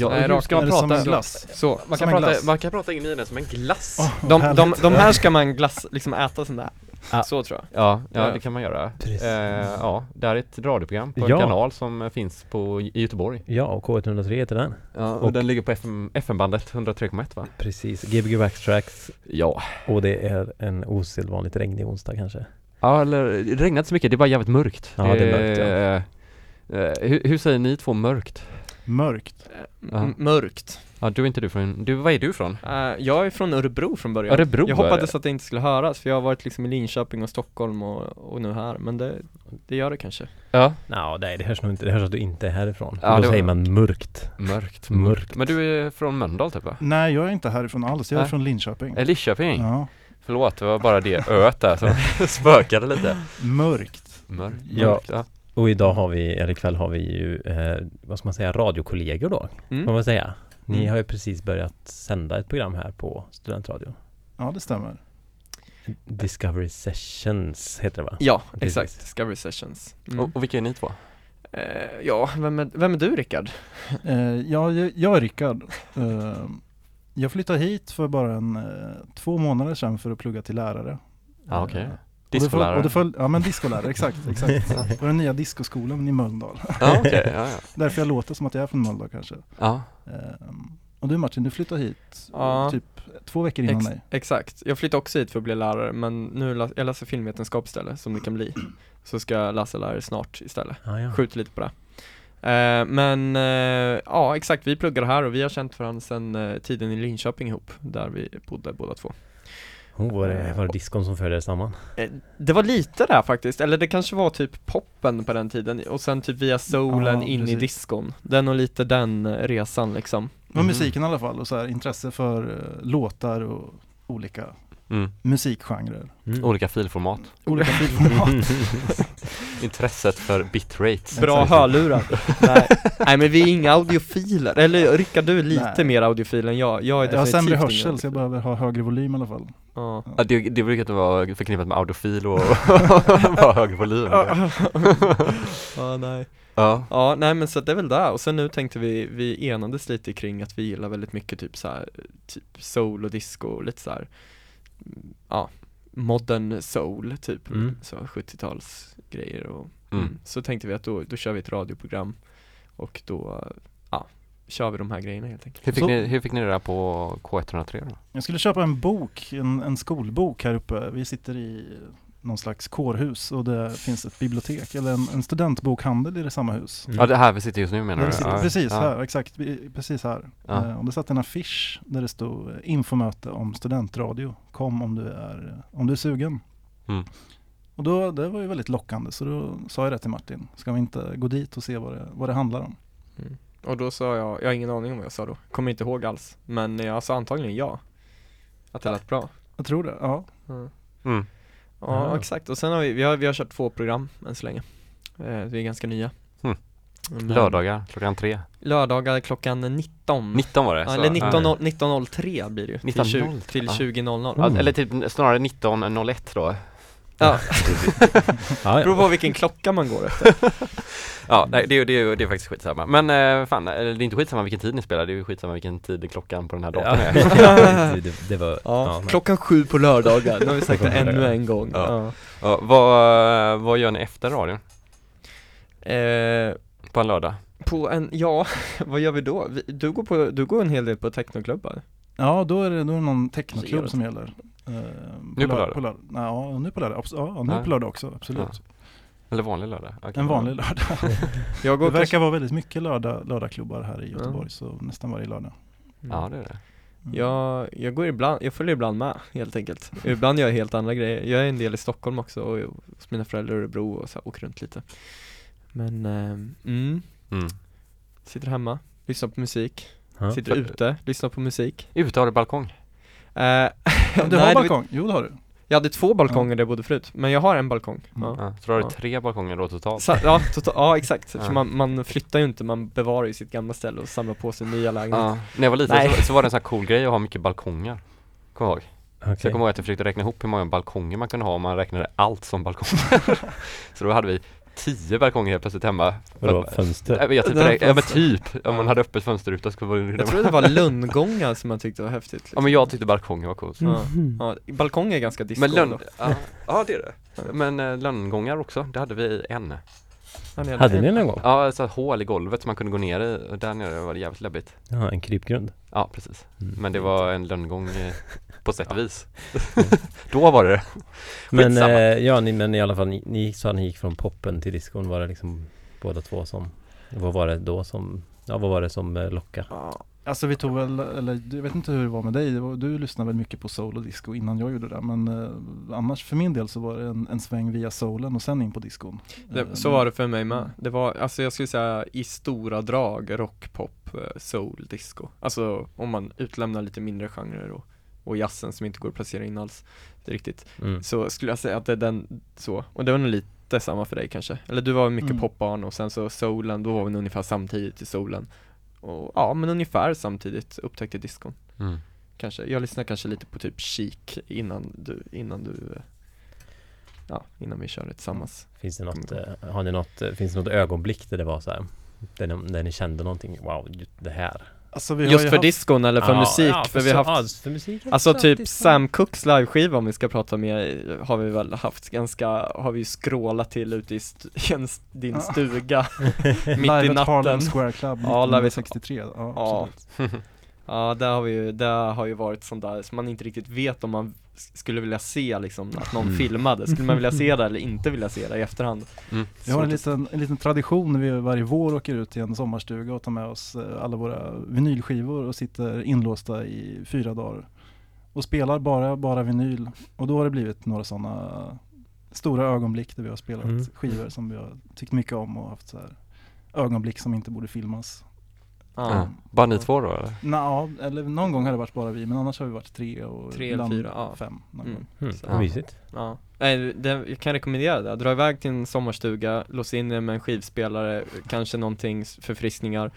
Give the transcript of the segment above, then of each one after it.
Ja, Nej, hur rakt. ska man det som prata? en glass? Så, Man Som kan, en prata, glass. man kan prata in i den som en glass vad de, de, de här ska man glass, liksom äta sån där. Ja. Så tror jag. Ja, ja Ja. det kan man göra. Precis. Eh, ja, det här är ett radioprogram på en Ja. kanal som eh, finns på, i Göteborg. Ja, och K103 heter den. Ja, och, Och- den ligger på FM, FM-bandet 103,1 va? Precis, Gbg Backtracks Ja. och det är en osedvanligt regnig onsdag kanske. Ja, eller det regnar inte så mycket, det är bara jävligt mörkt. Ja, det är mörkt, ja. eh, eh, hur, hur säger ni två mörkt? Mörkt. Ja. Mörkt. Ja, du är inte du från, du, var är du från? Eh, jag är från Örebro från början. Örebro jag är hoppades att det inte skulle höras, för jag har varit liksom i Linköping och Stockholm och, och nu här, men det, det gör det kanske. Ja, Ja, nej det hörs nog inte, det hörs att du inte är härifrån. Ja, då var- säger man mörkt. mörkt, Mörkt. Men du är från Mölndal typ va? Nej, jag är inte härifrån alls. Jag är Nej. från Linköping. Eller Lidköping? Ja. Förlåt, det var bara det öet där som spökade lite Mörkt. Mörkt, Ja. mörkt, ja. Och idag har vi, eller ikväll har vi ju, eh, vad ska man säga, radiokollegor då, Mm. får man säga. Ni Mm. har ju precis börjat sända ett program här på Studentradio. Ja, det stämmer. Discovery Sessions heter det va? Ja, Precis. exakt. Discovery Sessions. Mm. Och, och vilka är ni två? Eh, ja, vem är, vem är du Rickard? Eh, ja, jag, jag är Rickard. Eh, jag flyttade hit för bara en, eh, två månader sedan för att plugga till lärare. Ja, okej. Och Discolärare? Och det föll, ja men discolärare, exakt, exakt. På den nya discoskolan i Mölndal. Ja, okej, ja, ja. Därför jag låter som att jag är från Mölndal kanske. ja. Eh, och du Martin, du flyttade hit Ja. typ två veckor innan Ex- mig. Exakt. Jag flyttade också hit för att bli lärare, men nu lä- jag läser filmvetenskap istället, som det kan bli. Så ska jag läsa lärare snart istället. Ah, ja. Skjuter lite på det. Eh, men eh, ja, exakt, vi pluggar här och vi har känt varandra sedan eh, tiden i Linköping ihop, där vi bodde båda två. Oh, var, det, var det diskon som förde samman? Eh, Det var lite där faktiskt, eller det kanske var typ poppen på den tiden och sen typ via soulen Ja, in i precis. diskon. Den och lite den eh, resan liksom. Var Mhm. musiken i alla fall och så här, intresse för eh, låtar och olika Mm. musikgenrer. Mm. Olika filformat Olika filformat. Intresset för bitrates Bra hörlurar. Nej. Nej men vi är inga audiofiler, eller Rickard du är lite Nej. mer audiofil än jag, jag är Jag har sämre hörsel så jag behöver ha högre volym i alla fall. Ja. Ja, det, det brukar inte vara förknippat med audofil och vara hög volym ja, nej. Ja, Ja, nej men så det är väl det, och sen nu tänkte vi, vi enades lite kring att vi gillar väldigt mycket typ så här, typ soul och disco och lite så här, mm, ja, modern soul typ, Mm. så 70-tals grejer och Mm. mm. så tänkte vi att då, då kör vi ett radioprogram och då, ja, kör vi de här grejerna helt enkelt. hur fick, Så- ni, hur fick ni det där på K103 då? Jag skulle köpa en bok, en, en skolbok här uppe. Vi sitter i någon slags kårhus och det finns ett bibliotek eller en, en studentbokhandel i det samma hus. Mm. Ja det här vi sitter just nu menar du? sitter, Ja, precis ja. här, exakt, precis här. Ja. Eh, och det satt en affisch där det stod eh, infomöte om studentradio. Kom om du är, om du är sugen. Mm. Och då, det var ju väldigt lockande så då sa jag det till Martin. Ska vi inte gå dit och se vad det, vad det handlar om? Och då sa jag, jag har ingen aning om vad jag sa då, kommer inte ihåg alls, men jag sa antagligen ja. Att det lät bra. Jag tror det, ja. Mm. Ja, Ja. exakt. Och sen har vi, vi har, vi har kört två program än så länge. Eh, vi är ganska nya. Mm. Men- Lördagar klockan tre Lördagar klockan 19. 19 var det? Ja, eller ja. 19 19.03 blir det ju. Till, 20, 19.03, till ja. 20.00. Ja, Mm. eller typ snarare 19.01 då Ja, Ja, beror på vilken klocka man går efter. Ja, nej det, är- det, det är faktiskt skitsamma Men eh, fan, det är inte skitsamma vilken tid ni spelar, det är skitsamma vilken tid klockan på den här datorn är Ja, det, det, var, Ja, ja, klockan sju på lördagar. Nu har vi sagt det ännu en gång. Ja. Ja. ja, vad, vad gör ni efter radion? Eh, På en lördag? på en, ja, vad gör vi då? Vi, du, går på, du går en hel del på technoklubbar. Ja, då är det, då är det någon technoklubb Trevligt. som gäller. Eh, Nu på lördag? På lördag. Ja, nu på lördag. Ja, nu Ja. på lördag också, absolut. Eller vanlig lördag? Okej. En vanlig lördag. Jag Det går verkar vara väldigt mycket lördag, lördagklubbar här i Ja. Göteborg, så nästan varje lördag. Ja det är det Mm. Jag, jag går ibland, jag följer ibland med helt enkelt. Ibland gör jag helt andra grejer. Jag är en del i Stockholm också och hos mina föräldrar i Örebro och så här, åker runt lite. Men, ehm, mm, mm. sitter hemma, lyssnar på musik, Ja. sitter ute, lyssnar på musik. Ute har du balkong? Eh, Ja, du nej, har vet- balkong? Jo, det har du. Jag hade två balkonger där jag bodde förut, men jag har en balkong. Mm. Ja. Ja, så då har du Ja. tre balkonger då totalt? Sa, ja, tota, ja exakt, Ja. för man, man flyttar ju inte, man bevarar ju sitt gamla ställe och samlar på sig nya lägenheter. Ja, när jag var liten Nej. så, så var det en sån här cool grej att ha mycket balkonger Kommer jag ihåg? Så jag kommer ihåg att jag försökte räkna ihop hur många balkonger man kunde ha om man räknade allt som balkonger Så då hade vi tio balkonger helt plötsligt hemma Vadå, fönster? Jag Det här det, ja men typ, om man hade öppet fönster ute skulle det Jag tror det var lönngångar som man tyckte var häftigt Ja liksom. men jag tyckte balkonger var coolt Ja. Mhm. ja, balkong är ganska disco Men lönn, ja, ja det är det Men eh, lönngångar också, det hade vi en Ja, ni Hade ni en någon gång? Ja, ett sånt hål i golvet som man kunde gå ner i och där nere var det jävligt läbbigt Ja, en krypgrund. Ja precis, Mm. men det var en lönngång på sätt och vis Då var det Men eh, ja, ni, men i alla fall, ni, ni sa att ni gick från poppen till diskon, var det liksom båda två som, vad var det då som, ja vad var det som eh, lockade? Ja. Alltså vi tog väl, eller jag vet inte hur det var med dig, var- du lyssnade väl mycket på soul och disco innan jag gjorde det. Men eh, annars för min del så var det en, en sväng via soulen och sen in på discon. Det, Eh, så var det för mig med. Det var, alltså jag skulle säga i stora drag rock, pop, eh, soul, disco. Alltså om man utlämnar lite mindre genrer och, och jazzen som inte går att placera in alls. Riktigt. Mm. Så skulle jag säga att det är den, så. Och det var nog lite samma för dig kanske. Eller du var mycket Mm. popbarn och sen så soulen, då var vi ungefär samtidigt i soulen. Och ja, men ungefär samtidigt upptäckte discon. mm. Kanske, jag lyssnade kanske lite på typ Chic innan du, innan du Ja, innan vi körde tillsammans Finns det något, eh, har ni något, eh, finns det något ögonblick där det var så här, där ni, där ni kände någonting, wow, just det här? Alltså vi har Just ju för haft, discon eller för Ja, musik, ja, för vi så- har haft för musik Alltså typ det. Sam Cooks liveskiva om vi ska prata mer har vi väl haft ganska, har vi ju skrålat till ute i st- din Ja. stuga mitt i live at Harlem natten Square Club Ja, live at- 1963. Ja, Ja. absolut. Ja, det har vi ju, det har ju varit sånt där som man inte riktigt vet om man skulle vilja se liksom, att någon Mm. filmade, skulle man vilja se det eller inte vilja se det i efterhand? Mm. Vi har en liten, en liten tradition när vi varje vår åker ut till en sommarstuga och tar med oss eh, alla våra vinylskivor och sitter inlåsta i fyra dagar. Och spelar bara, bara vinyl. Och då har det blivit några sådana stora ögonblick där vi har spelat Mm. skivor som vi har tyckt mycket om och haft så här ögonblick som inte borde filmas. Ja, Ja. Bara ni två då eller? Nå, eller någon gång har det varit bara vi, men annars har vi varit tre och Tre eller ibland fyra, ja. fem. Någon Mm. gång. Mm, Så- mysigt. ja. Nej, det, jag kan rekommendera det, dra iväg till en sommarstuga, låsa in er med en skivspelare, kanske någonting förfriskningar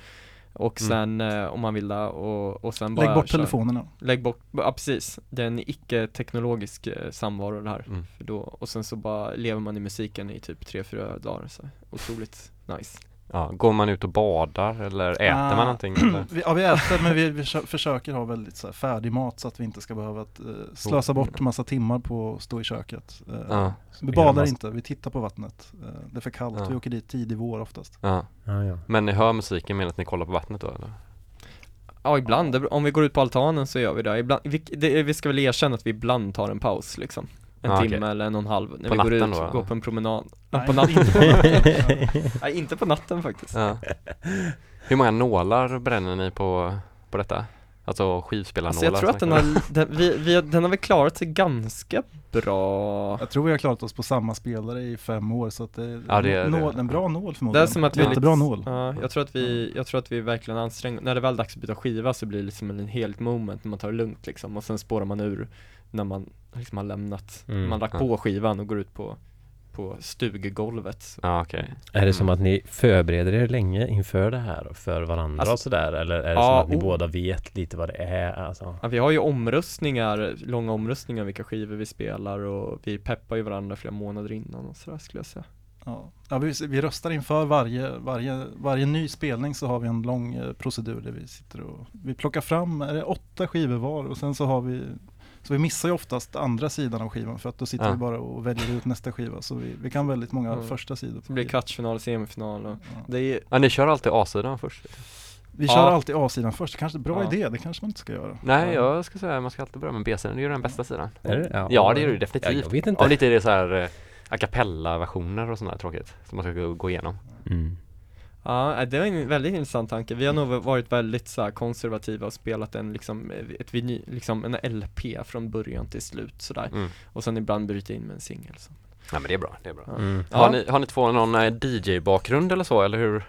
och Mm. sen eh, om man vill det och, och sen bara Lägg bort köra. telefonerna. Lägg bort, ja precis, det är en icke-teknologisk eh, samvaro det här Mm. för då, och sen så bara lever man i musiken i typ tre fyra dagar så otroligt nice Ja, går man ut och badar eller äter Ah. man någonting eller? Vi, ja vi äter men vi, vi försö- försöker ha väldigt så här, färdig mat så att vi inte ska behöva att, eh, slösa bort massa timmar på att stå i köket. Eh, Ja, Vi badar massa- inte, vi tittar på vattnet. Eh, det är för kallt, Ja. vi åker dit tidig vår oftast. ja. Ja, ja. Men ni hör musiken medan ni kollar på vattnet då eller? Ja ibland, om vi går ut på altanen så gör vi det, ibland, vi, det, vi ska väl erkänna att vi ibland tar en paus liksom En Ja, timme okej. eller en och en halv när På vi går ut och går på en promenad Ja, Nej, på natten inte på natten. Nej inte på natten faktiskt Ja. Hur många nålar bränner ni på, på detta? Alltså skivspelarnålar? Alltså jag tror att den har, den, vi, vi, den har väl klarat sig ganska bra Jag tror vi har klarat oss på samma spelare i fem år så att det är, Ja, det är- nål, det- en bra nål Det förmodligen. är som att vi lite- nål. Ja, jag tror att vi, jag tror att vi verkligen anstränger När det väl är dags att byta skiva så blir det liksom en helt moment när man tar det lugnt liksom och sen spårar man ur när man liksom har lämnat, Mm. man lagt Ja. på skivan och går ut på, på stugegolvet så. Ja okej. Är det som att ni förbereder er länge inför det här och för varandra Alltså- och sådär? Eller är det Ja, som att ni oh. båda vet lite vad det är? Alltså? Ja, vi har ju omröstningar, långa omröstningar vilka skivor vi spelar och vi peppar ju varandra flera månader innan och sådär skulle jag säga Ja. Ja, vi, vi röstar inför varje, varje, varje ny spelning så har vi en lång eh, procedur där vi sitter och vi plockar fram, är det åtta skivor var och sen så har vi så vi missar ju oftast andra sidan av skivan för att då sitter Ja. vi bara och väljer ut nästa skiva så vi, vi kan väldigt många Mm. första sidor. Så blir det kvartsfinal, semifinal och Ja. det är Ja ni kör alltid A-sidan först? Vi Ja. kör alltid A-sidan först, kanske bra Ja. idé, det kanske man inte ska göra. Nej Ja. jag ska säga man ska alltid börja med B-sidan, det är ju den bästa sidan Är det? Ja det är det definitivt jag vet inte. Och lite det så här eh, a cappella-versioner och sånt där tråkigt som man ska gå, gå igenom Mm. Ja, äh, det var en väldigt intressant tanke. Vi har nog varit väldigt så här, konservativa och spelat en liksom, eh, ett vinyl, liksom en LP från början till slut sådär. mm. Och sen ibland bryta in med en singel. Nej men det är bra, det är bra Ja. Mm. Ja. Har, ni, har ni två någon eh, DJ-bakgrund eller så eller hur?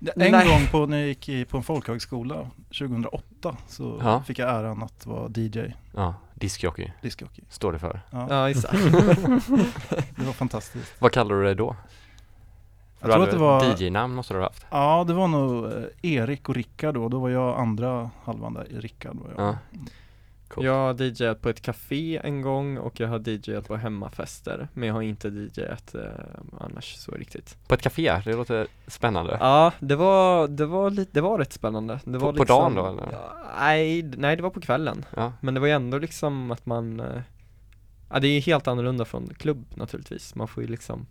En Nej. gång på, när jag gick i, på en folkhögskola 2008 så Ja. fick jag äran att vara DJ, Ja, discjockey, discjockey. står det för Ja, Ja, exakt. Det var fantastiskt. Vad kallar du det då? Jag tror att det var, DJ-namn måste du ha haft ja det var nog eh, Erik och Rickard då, då var jag andra halvan där, Rickard var jag. Ja. Coolt. Jag har DJat på ett café en gång och jag har DJat på hemmafester Men jag har inte DJat eh, annars så riktigt På ett café, det låter spännande. Ja, det var, det var lite, det var rätt spännande det På- var på dagen då, eller? Ja, nej, nej det var på kvällen Ja. Men det var ju ändå liksom att man eh, Ja det är helt annorlunda från klubb naturligtvis, man får ju liksom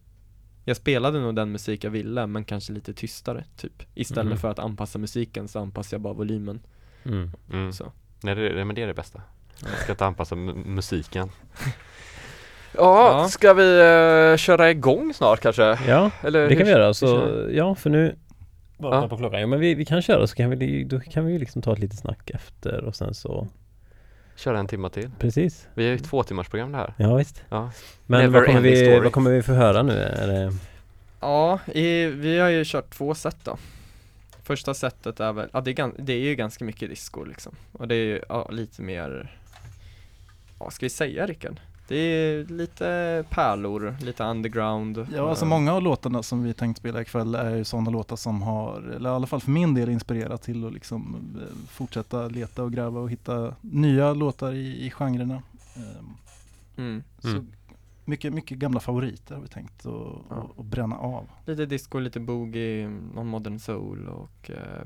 Jag spelade nog den musik jag ville men kanske lite tystare typ Istället Mhm. för att anpassa musiken så anpassar jag bara volymen Mm. Mm. så Nej, det, det, men det är det bästa. Jag ska inte anpassa mu- musiken. Ja. Ja, ska vi eh, köra igång snart kanske? Ja, Eller det kan vi göra. Så, ja, för nu var Ja. på klockan. Ja, men vi, vi kan köra så kan vi, då kan vi ju liksom ta ett litet snack efter och sen så Köra en timma till. Precis. Vi är ju ett två timmars program det här. Ja visst. Ja. Men Never vad kommer, vi, story. vad kommer vi få höra nu? Är det, Ja, i, vi har ju kört två set då Första setet är väl, ja det är, det är ju ganska mycket disco liksom Och det är ju, ja, lite mer Ja, ska vi säga Rickard? Det är lite pärlor, lite underground Ja, alltså eh, många av låtarna som vi tänkt spela ikväll är ju sådana låtar som har, eller i alla fall för min del inspirerat till att liksom eh, fortsätta leta och gräva och hitta nya låtar i, i genrerna. Ehm, mm, Så Mm. mycket, mycket gamla favoriter har vi tänkt att Ja. bränna av. Lite disco, lite boogie, någon modern soul och eh,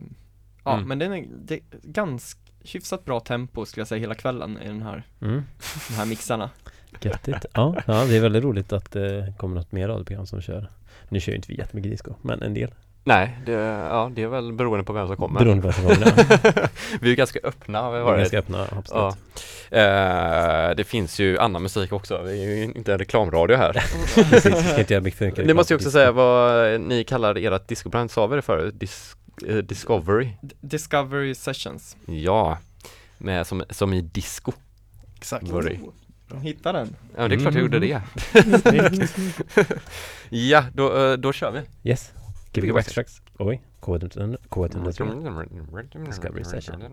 Ja, Mm. men det är, det är ganska hyfsat bra tempo skulle jag säga hela kvällen i den här, mm, de här mixarna göttigt. Ja, ja, det är väldigt roligt att det kommer något mer radioprogram som kör. Nu kör ju inte vi jättemycket disco, men en del. Nej, det, ja, det är väl beroende på vem som kommer. Beroende på vad som kommer. vi är ganska öppna har vi Vi är varit. ganska öppna, absolut. Ja. Eh, det finns ju annan musik också. Vi är ju inte en reklamradio här. Precis, vi ska inte göra mycket för mycket Ni måste ju reklam också säga vad ni kallar ert discobrand. Sa vi det förut? Dis, eh, Discovery? D- Discovery sessions Ja, med, som, som i disco. Exakt. Worry. De hittar den Ja, det är klart jag gjorde Mm. det. ja, då, eh, då kör vi. Yes. Gbg Wax Tracks. Oj, K103. K103. Discovery Sessions.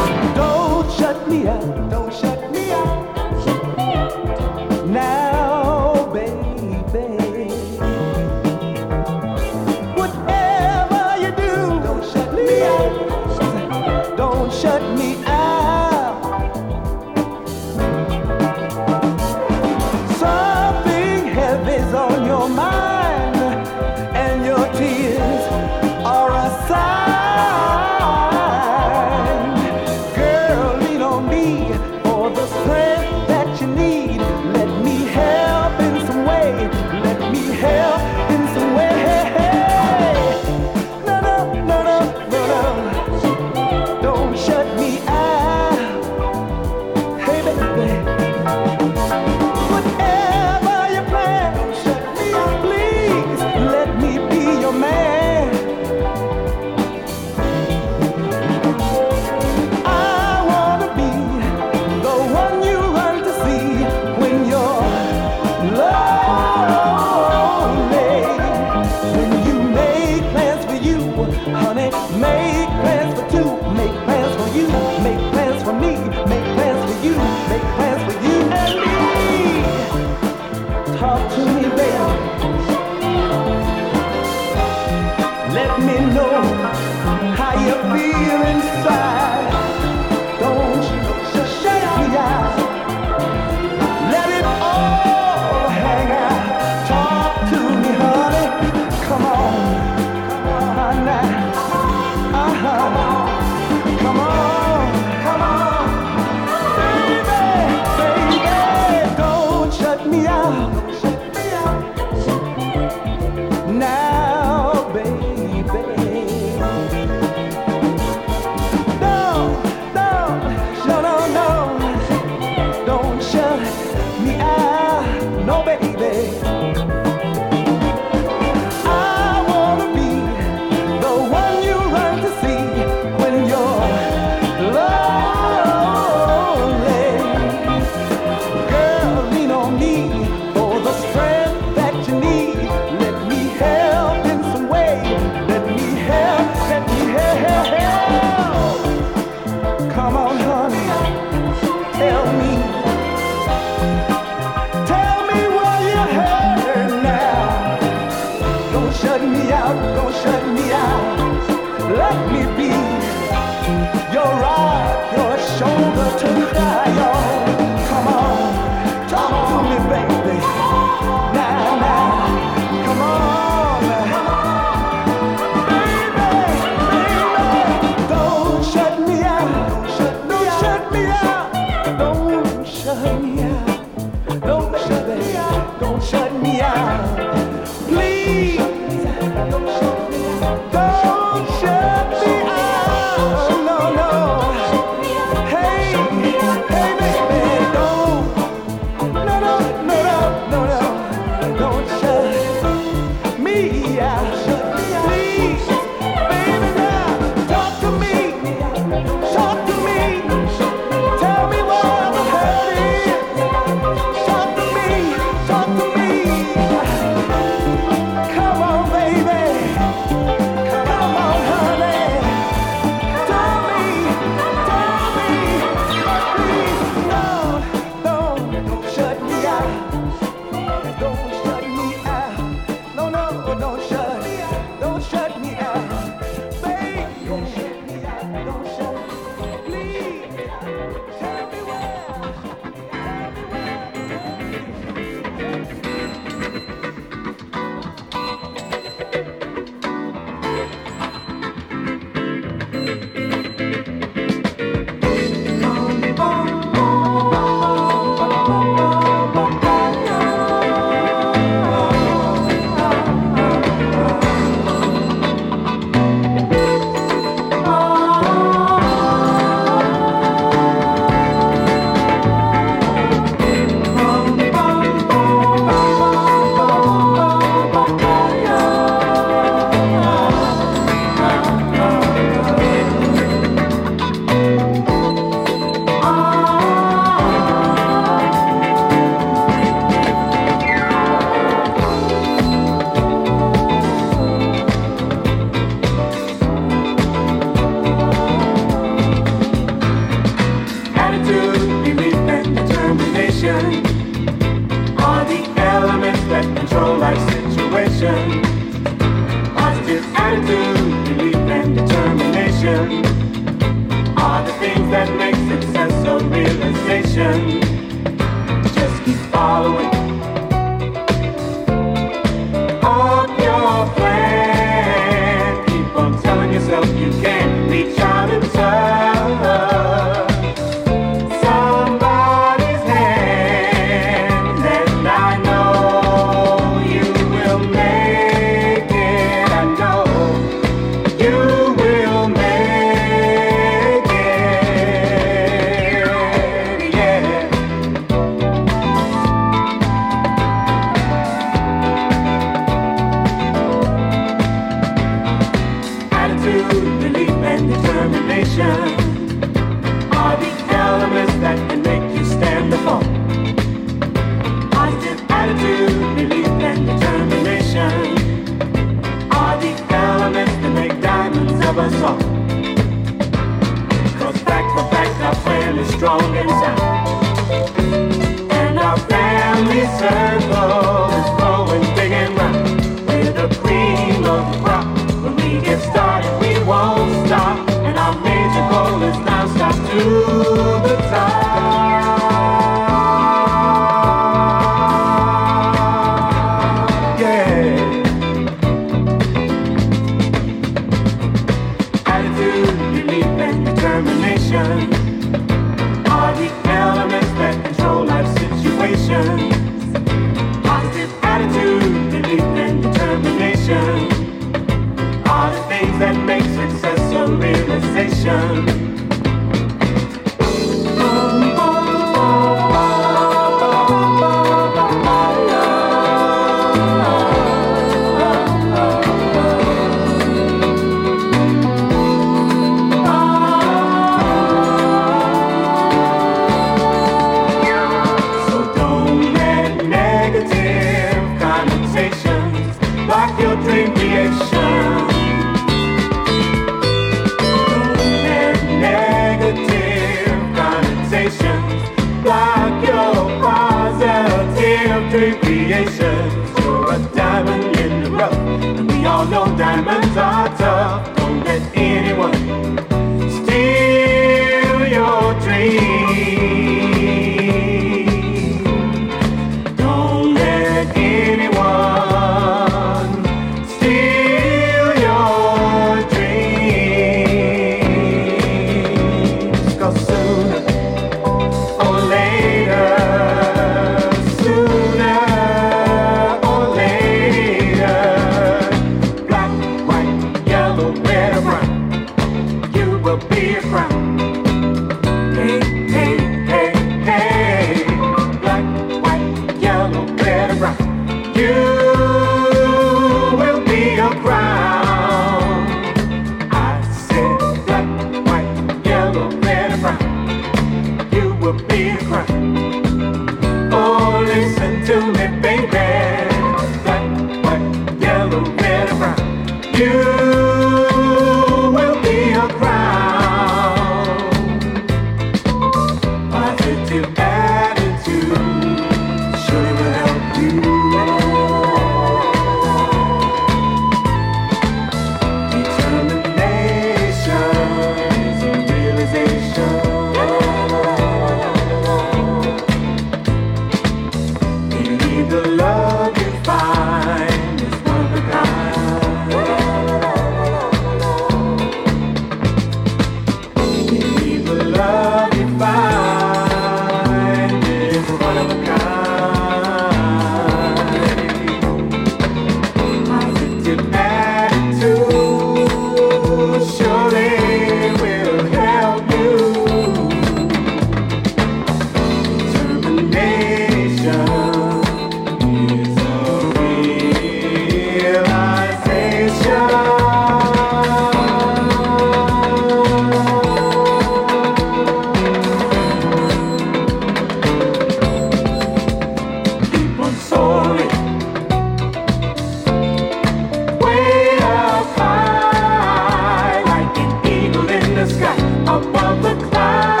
love.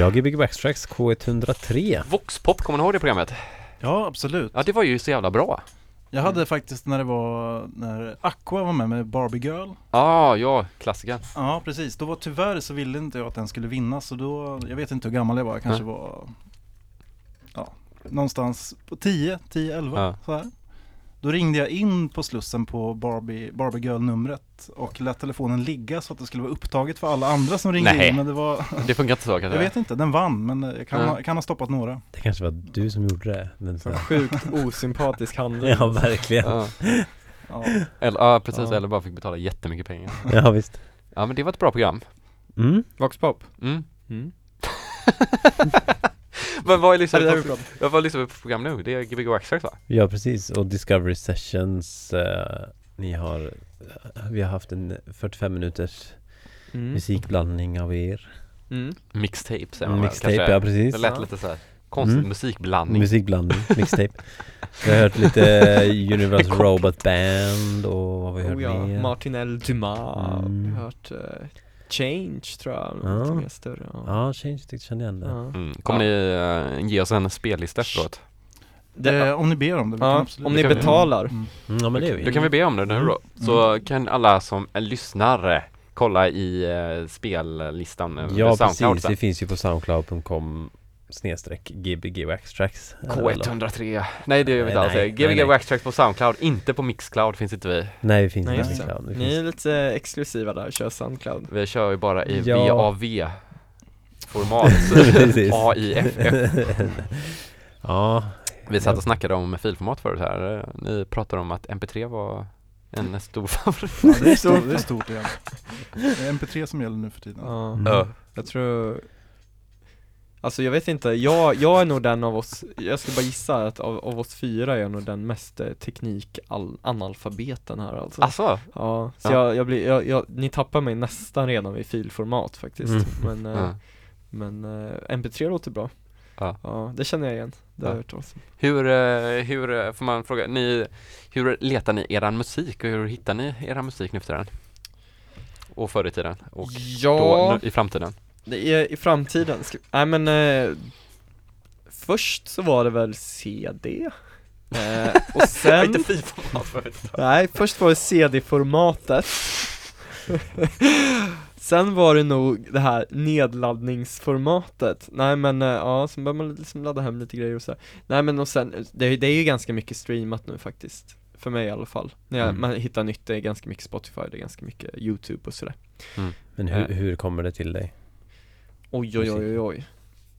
Jag är Big Backstracks K103 Voxpop, kommer ni ihåg det programmet? Ja, absolut. Ja, det var ju så jävla bra. Jag hade faktiskt när det var, när Aqua var med med Barbie Girl. Ah, ja, klassiker. Ja, precis. Då var tyvärr så ville inte jag att den skulle vinna så då, jag vet inte hur gammal jag var, jag kanske var Ja, någonstans på 10, 10, 11 Ja. så här. Då ringde jag in på Slussen på Barbie, Barbie Girl-numret och lät telefonen ligga så att det skulle vara upptaget för alla andra som ringde Nej. in men det var Det funkar inte så kanske? Jag vet inte, den vann men jag kan, Ja. ha, kan ha stoppat några Det kanske var du som gjorde det den. Sjukt osympatisk handling Ja verkligen Ja, ja. eller, ja precis, Ja. eller bara fick betala jättemycket pengar. Ja visst Ja, men det var ett bra program. mm. Voxpop Mm. mm. Men vad är liksom, Ja, det vad lyssnar vi på program nu? Det är Gbg Waxtrax va? Ja precis och Discovery Sessions eh, Ni har eh, Vi har haft en 45 minuters mm. musikblandning av er Mm. Mixtape säger man Mixtape, kanske. ja precis Det lät Ja. lite så här konstig Mm. musikblandning. Musikblandning, mixtape Vi har hört lite Universal Robot Band och vad har vi hört Oh, ja. mer? Martin L. Dumas, Mm. vi har hört eh, Change tror jag, Ja. lite mer större ja. Ja, Change tyckte jag kände igen det Ja. Mm. Kommer ni eh, ge oss en spellista efteråt? det, Om ni ber om det, vi kan Ja, absolut om ni betalar Mm. mm, Ja men det är vi Då kan vi be om det nu då. Mm. Så kan alla som är lyssnare kolla i eh, spellistan eh, Ja precis, sen. det finns ju på soundcloud.com snedstreck gbg waxtracks K103 Nej det gör vi inte alls, Gbg. Waxtrax på Soundcloud, inte på Mixcloud finns inte vi. Nej vi finns Nej, inte på vi Ni finns... är lite exklusiva där, kör Soundcloud. Vi kör ju bara i Ja. VAV format. AIFF Ja, Vi satt och snackade om filformat förut här, ni pratade om att MP3 var en stor favorit. Ja, det är stort, det är stort igen. Det är MP3 som gäller nu för tiden. Ja, Mm. Ja. jag tror Alltså jag vet inte, jag, jag är nog den av oss, jag ska bara gissa att av, av oss fyra är jag nog den mest eh, teknik-analfabeten här alltså Alltså, Ja, så Ja. Jag, jag blir, jag, jag, ni tappar mig nästan redan vid filformat faktiskt Mm. Men, ja. men eh, MP3 låter bra Ja. Ja, det känner jag igen det har Ja. jag hört. Hur, hur, får man fråga, ni, hur letar ni eran musik och hur hittar ni eran musik nu för tiden? Och förr i tiden och Ja, då, nu, i framtiden? Det är i framtiden, Ska- nej men eh, Först så var det väl CD eh, Och sen Inte fifa. Nej, först var det CD-formatet Sen var det nog det här nedladdningsformatet. Nej men eh, ja, sen började man liksom ladda hem lite grejer och så. Här. Nej men och sen, det, det är ju ganska mycket streamat nu faktiskt. För mig i alla fall. När jag, Mm. man hittar nytt, det är ganska mycket Spotify, det är ganska mycket YouTube och sådär. Men hur, hur kommer det till dig? Oj oj oj oj oj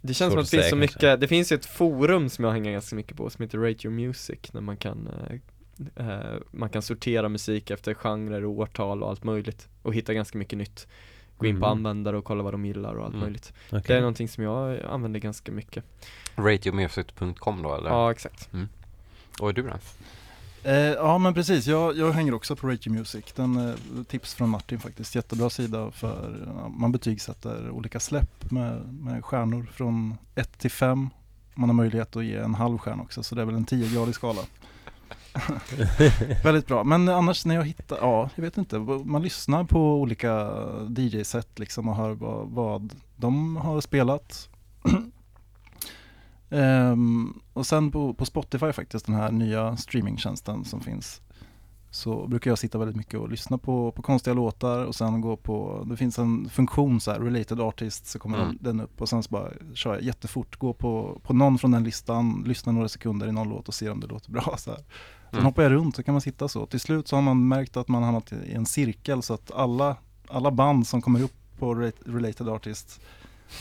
Det känns som att det finns så kanske. mycket, det finns ju ett forum som jag hänger ganska mycket på som heter Rate Your Music När man kan eh, eh, Man kan sortera musik efter genrer och årtal och allt möjligt Och hitta ganska mycket nytt Gå in på Mhm. användare och kolla vad de gillar och allt Mm. möjligt Okej. Det är någonting som jag använder ganska mycket Radiomusic.com då eller? Ja exakt Och du då? Eh, ja men precis, jag, jag hänger också på Radio Music. Den, eh, tips från Martin faktiskt, jättebra sida för man betygsätter olika släpp med, med stjärnor från 1 till 5. Man har möjlighet att ge en halv stjärna också så det är väl en 10-gradig skala. Väldigt bra, men annars när jag hittar, ja jag vet inte, man lyssnar på olika DJ-set liksom och hör vad, vad de har spelat. Ehm, och sen på, på Spotify faktiskt, den här nya streamingtjänsten som finns. Så brukar jag sitta väldigt mycket och lyssna på, på konstiga låtar och sen gå på, det finns en funktion så här, related artist, så kommer Mm. den upp och sen så bara kör jag jättefort, gå på, på någon från den listan, lyssna några sekunder i någon låt och se om det låter bra. Så här. Sen Mm. hoppar jag runt så kan man sitta så. Till slut så har man märkt att man hamnat i en cirkel så att alla, alla band som kommer upp på related artist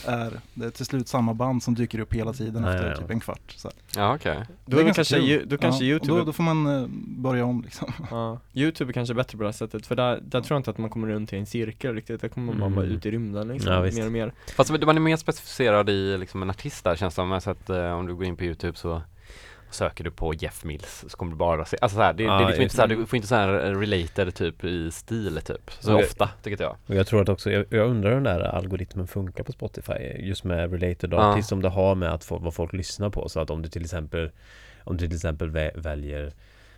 är, det är till slut samma band som dyker upp hela tiden Ja, efter ja, ja. typ en kvart. Så här. Ja okej. Då är det ganska kanske, ju- då kanske ja, och Youtube Då, då får man eh, börja om liksom. Ja, Youtube är kanske bättre på det här sättet för där, där tror jag inte att man kommer runt i en cirkel riktigt, där kommer man Mm. bara ut i rymden liksom, Ja, visst. mer och mer Fast man är mer specificerad i liksom en artist där känns det som, så att eh, om du går in på Youtube så söker du på Jeff Mills så kommer du bara se, alltså så här, det, Ja, det är liksom inte så här, du får inte så här eh, related typ i stil typ, så Okej. ofta tycker jag. Och jag tror att också, jag, jag undrar hur den där algoritmen funkar på Spotify Just med related artists, om det har med att folk, vad folk lyssnar på. Så att om du till exempel Om du till exempel vä- väljer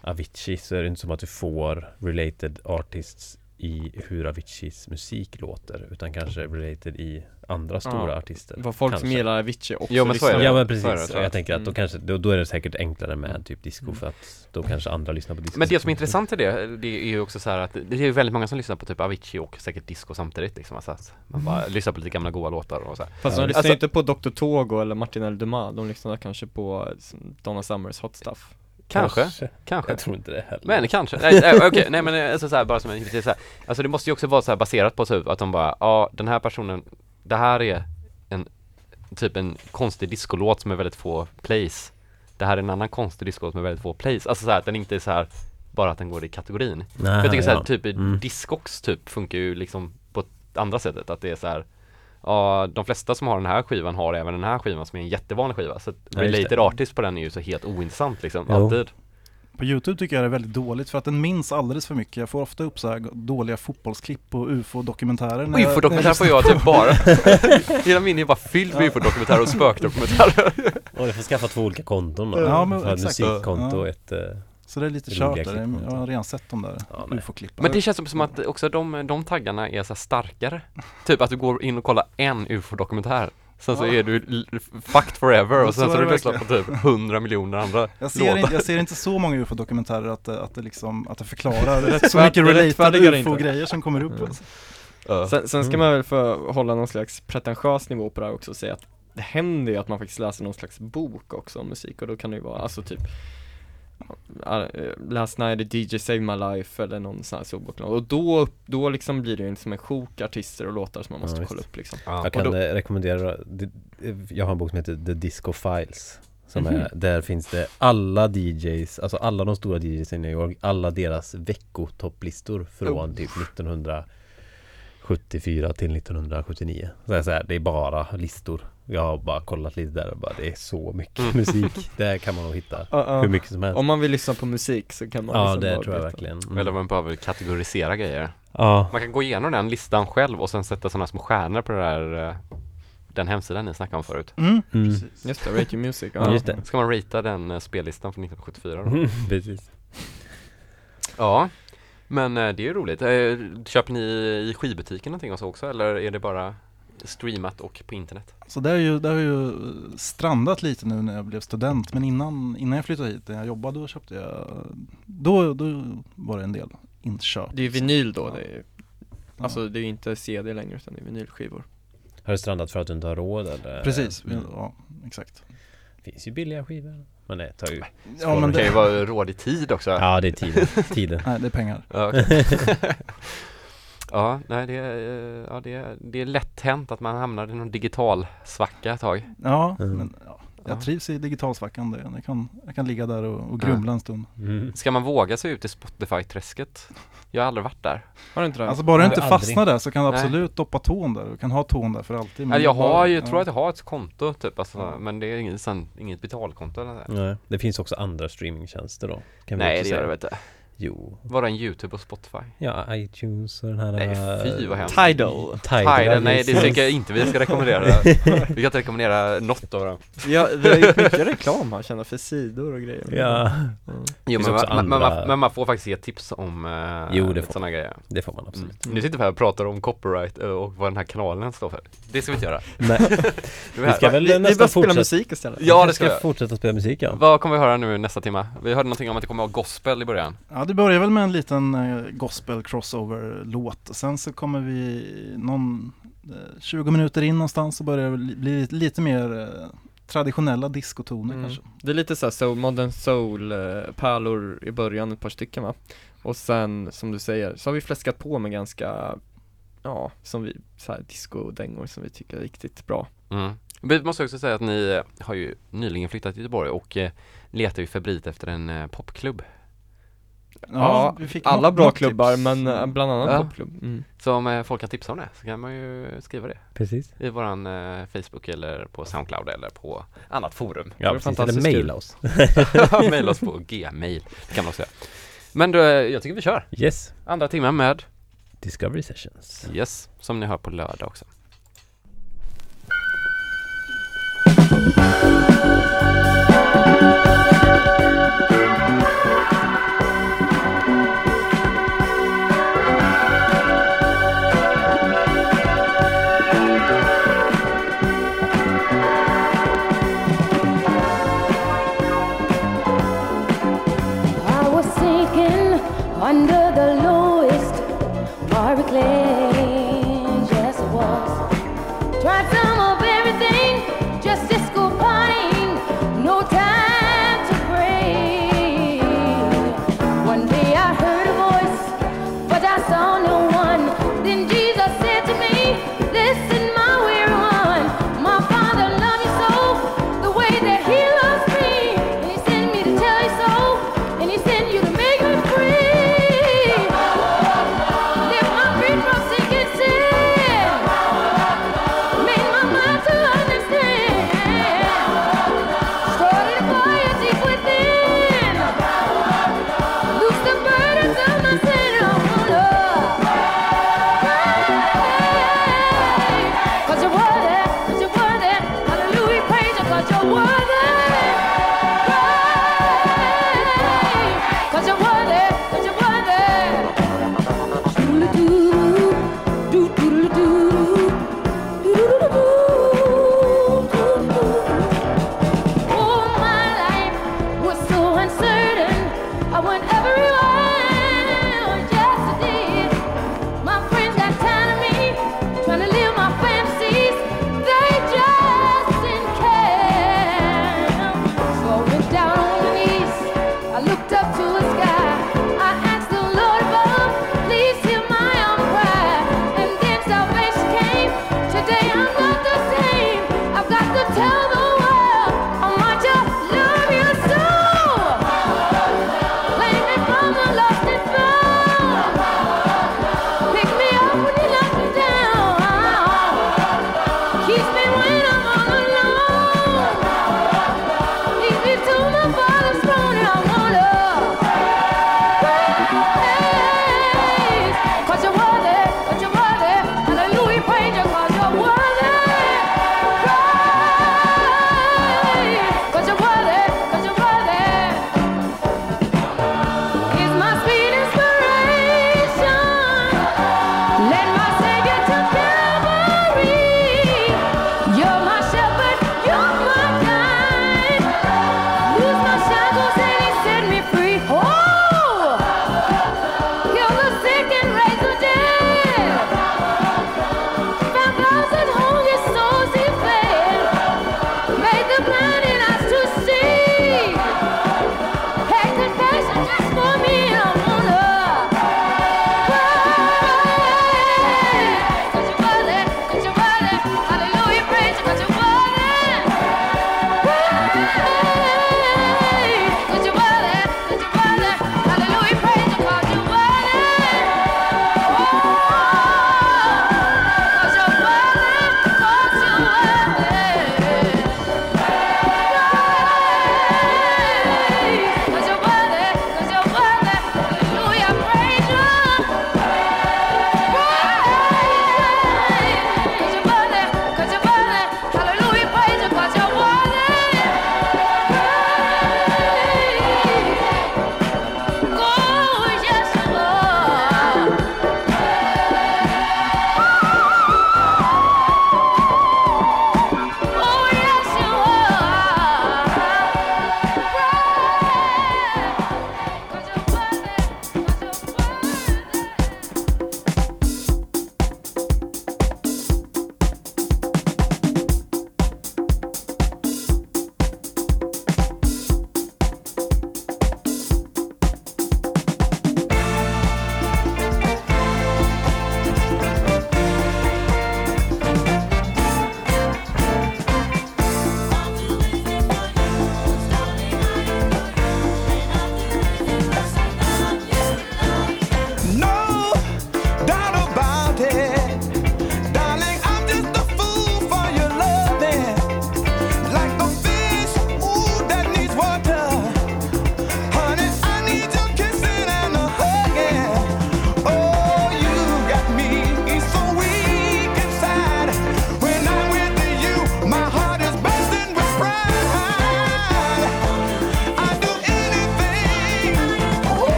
Avicii så är det inte som att du får related artists i hur Aviciis musik låter Utan kanske related i andra stora Ja. artister Vad folk som Kanske. gillar Avicii också Jo, men så är det. Ja men Så är det, precis, och jag. jag tänker att då Mm. kanske, då, då är det säkert enklare med typ disco för att då kanske andra lyssnar på disco Men det som är intressant i det, det är ju också så här att det är ju väldigt många som lyssnar på typ Avicii och säkert disco samtidigt liksom, alltså man bara lyssnar på lite gamla goa låtar och så här. Fast Ja. de lyssnar Alltså- inte på Dr. Togo eller Martin L. Dumas, de lyssnar kanske på Donna Summers Hot Stuff Kanske, kanske. Jag tror inte det heller. Men kanske, nej, nej okej, nej men eh, alltså så här, bara som en hypotes här. Alltså det måste ju också vara så här baserat på typ att de bara, ja den här personen, det här är en, typ en konstig discolåt som är väldigt få plays. Det här är en annan konstig discolåt med väldigt få plays, alltså så här, att den inte är så här bara att den går i kategorin. För jag tycker så här, typ Mm. Discogs typ funkar ju liksom på andra sättet, att det är så här Ja, de flesta som har den här skivan har även den här skivan som är en jättevanlig skiva Så att Ja, related artist på den är ju så helt ointressant liksom, Jo. alltid På Youtube tycker jag det är väldigt dåligt för att den minns alldeles för mycket. Jag får ofta upp så här dåliga fotbollsklipp och ufo-dokumentärer. när jag- Ufo-dokumentär får jag typ bara Hela min är bara fylld med ufo-dokumentärer och spökdokumentärer Och du får skaffa två olika konton då Ja, men För ett exakt. musikkonto Ja. och ett eh, Så det är lite kört där. Jag har redan sett de där Ja, ufo-klippen. Men det känns som att också de, de taggarna är så här starkare Typ att du går in och kollar en ufo-dokumentär Sen så Ja. är du fucked forever och sen så så är har du det lyssnat på typ 100 miljoner andra Jag ser, låtar inte, jag ser inte så många ufo-dokumentärer att, det- att det liksom, att det förklarar så rättfärd- mycket inte. ufo-grejer som kommer upp. Mm. Alltså. Ja. Sen, sen ska Mm. man väl få hålla någon slags pretentiös nivå på det här också och säga att det händer ju att man faktiskt läser någon slags bok också om musik och då kan det ju vara, alltså typ uh, Last night a DJ saved my life eller någon sån här så bok och då, då liksom blir det ju som en sjok artister och låtar som man Ja, måste visst. kolla upp liksom Ja. Jag kan då- eh, rekommendera Jag har en bok som heter The Disco Files Som Mhm. är, där finns det alla DJs, alltså alla de stora DJs i New York Alla deras veckotopplistor från typ 1974 till 1979 så är det, så här, det är bara listor Jag har bara kollat lite där och bara det är så mycket Mm. musik Där kan man nog hitta Ja, ja. hur mycket som helst Om man vill lyssna på musik så kan man Ja liksom det bara tror jag verkligen Mm. Eller man behöver kategorisera grejer Ja, Man kan gå igenom den listan själv och sen sätta sådana små stjärnor på det där eh, den hemsidan ni snackade om förut. Mm. Mm. Just det, Rate Your Music. Ja, just det. Ska man ratea den eh, spellistan från 1974 då? Mm, Precis. Ja, men eh, det är ju roligt. Köper ni i skivbutiken någonting och så också eller är det bara streamat och på internet? Så det har ju, det har ju strandat lite nu när jag blev student men innan, innan jag flyttade hit, när jag jobbade, då köpte jag, då, då var det en del inköp. Det är ju vinyl då, det är, Ja. alltså det är ju inte CD längre utan det är vinylskivor. Har det strandat för att du inte har råd eller? Precis, Mm. ja exakt. Finns ju billiga skivor. Men det tar ju Ja men Det kan ju det, vara råd i tid också. Ja det är tiden, tiden. nej det är pengar. Ja, okej. ja nej det är, eh, ja, det, är, det är lätt hänt att man hamnar i någon digital svacka ett tag. Ja, Mm. men ja, jag Ja. trivs i digitalsvackan det. Jag kan, jag kan ligga där och, och grumla en stund. Mm. Ska man våga sig ut i Spotify-träsket? Jag har aldrig varit där. Har du inte det? Alltså bara du Nej, inte aldrig. fastnar där så kan du Nej. absolut doppa tån där. Du kan ha tån där för alltid. men jag bara- har ju, ja. tror att jag har ett konto typ, alltså, Ja. men det är inget, inget betalkonto eller så. Nej, det finns också andra streamingtjänster då. Kan vi Nej det gör säga. det inte. Jo. Bara en YouTube och Spotify. Ja, iTunes och den här... Nej fy vad hemskt. Tidal. Tidal. Tidal, nej det tycker jag inte vi ska rekommendera. vi kan inte rekommendera något av dem. Ja, vi har gjort mycket reklam här känner för sidor och grejer. Ja, Jo, finns men, man, men, andra- man, men man får faktiskt ge tips om uh, Jo, det får sådana grejer. det får man Mm. absolut. Nu sitter vi här och pratar om copyright eh, och vad den här kanalen står för. Det ska vi inte göra. Nej, vi ska väl Vi, vi nästan bara spela fortsätta. musik istället. Ja vi det ska vi ska fortsätta spela musik ja. Vad kommer vi höra nu nästa timma? Vi hörde någonting om att det kommer att vara gospel i början. Ja det börjar väl med en liten eh, gospel crossover låt. Sen så kommer vi någon eh, 20 minuter in någonstans så börjar det bli lite, mer eh, traditionella diskotoner Mm. kanske. Det är lite såhär soul, modern soul eh, pärlor i början, ett par stycken va? Och sen, som du säger, så har vi fläskat på med ganska, ja, som vi, såhär disco-dängor som vi tycker är riktigt bra Mm. Vi måste också säga att ni eh, har ju nyligen flyttat till Göteborg och eh, letar ju febrilt efter en eh, popklubb. Ja, vi fick Alla bra klubbar tips. men eh, bland annat Ja. popklubb mm. Så om eh, folk kan tipsa om det så kan man ju skriva det Precis. i våran eh, Facebook eller på Soundcloud eller på annat forum. Ja, precis. Eller mejla oss. Maila oss på gmail, det kan man också göra. Men då, eh, jag tycker vi kör. Yes. Andra timmen med Discovery Sessions. Yes, som ni hör på lördag också.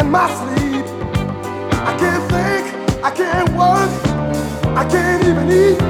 in my sleep. I can't think, I can't work, I can't even eat.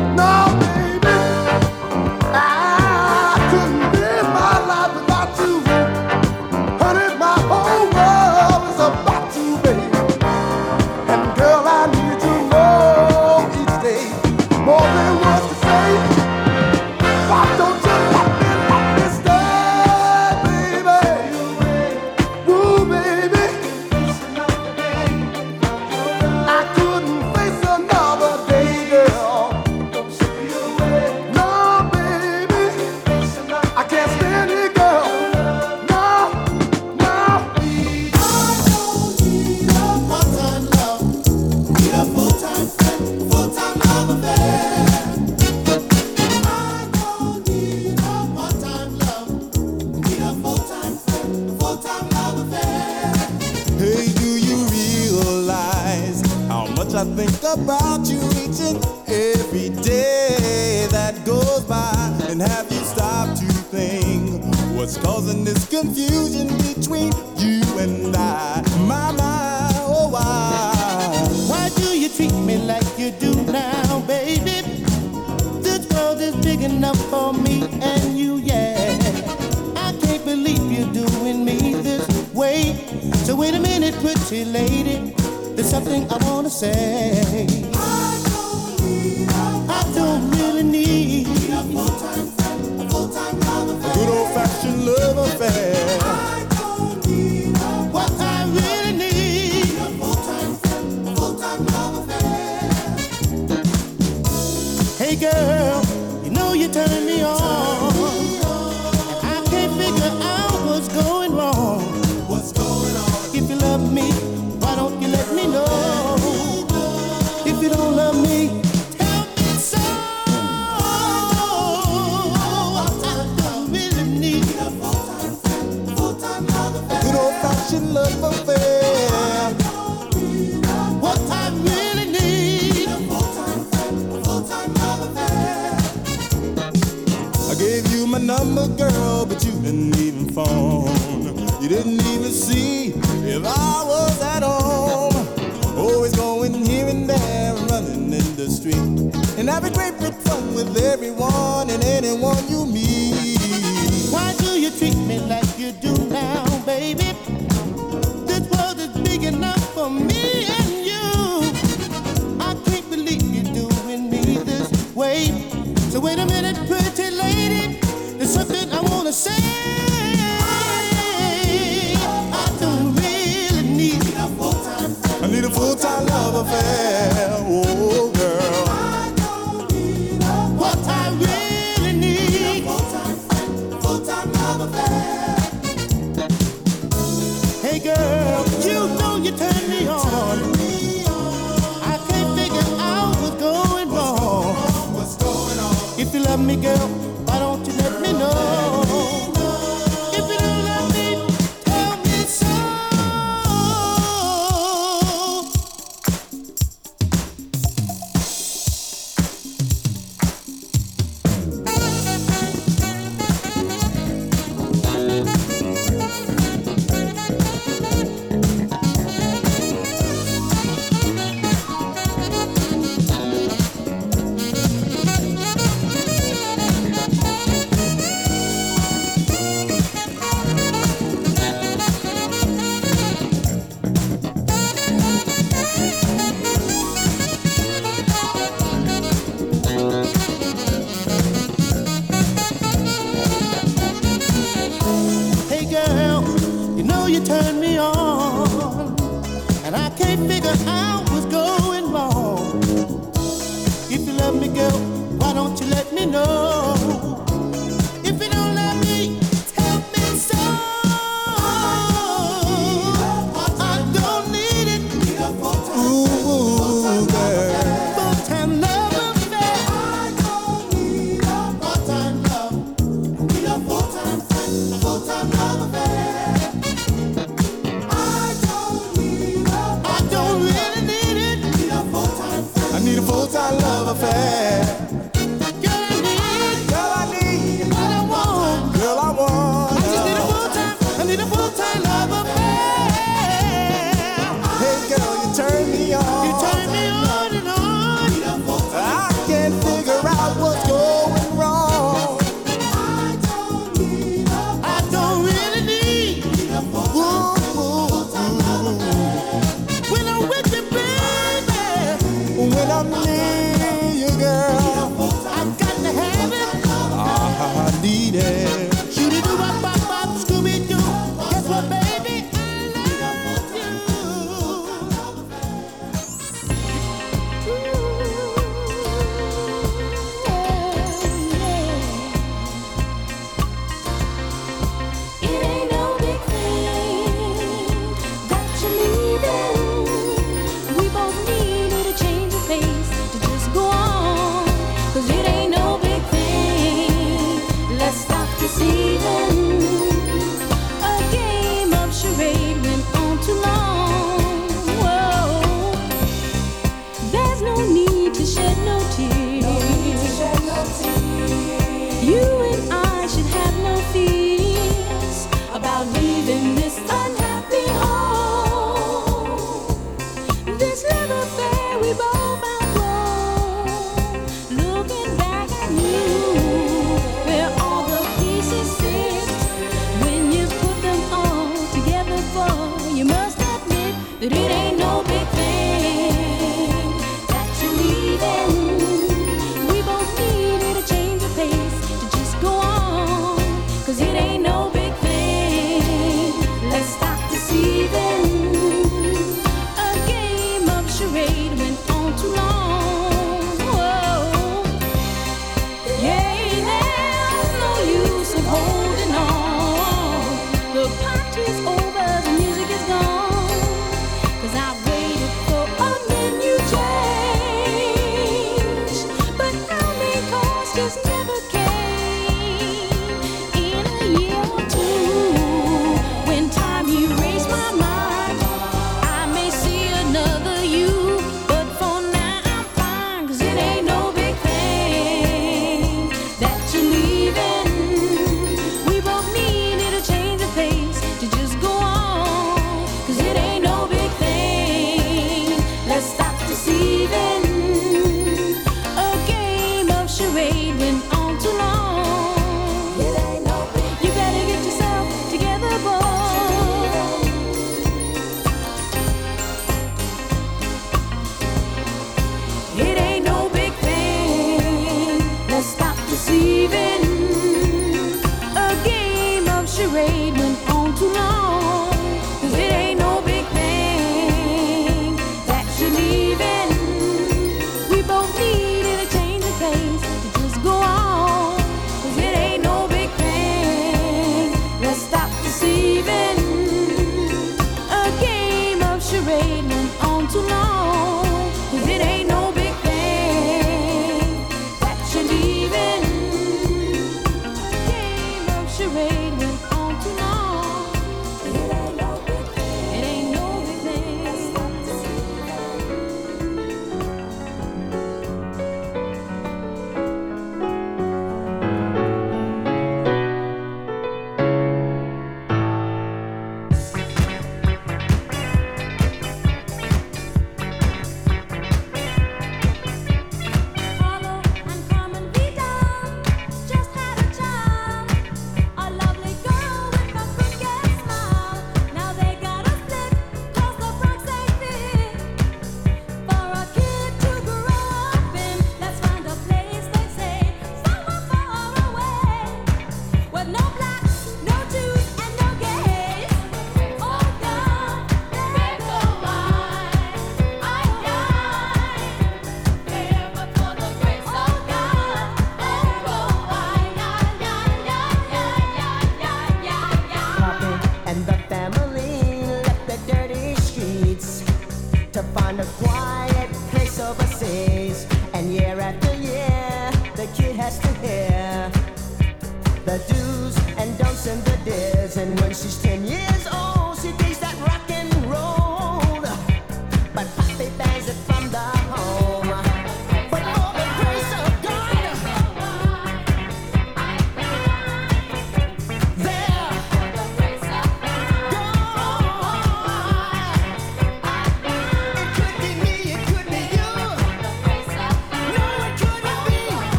Me, girl,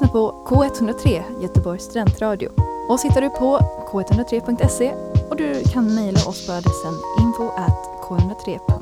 lyssnar på K103, Göteborgs studentradio. Och hittar du på k103.se och du kan mejla oss på adressen info at k103.se.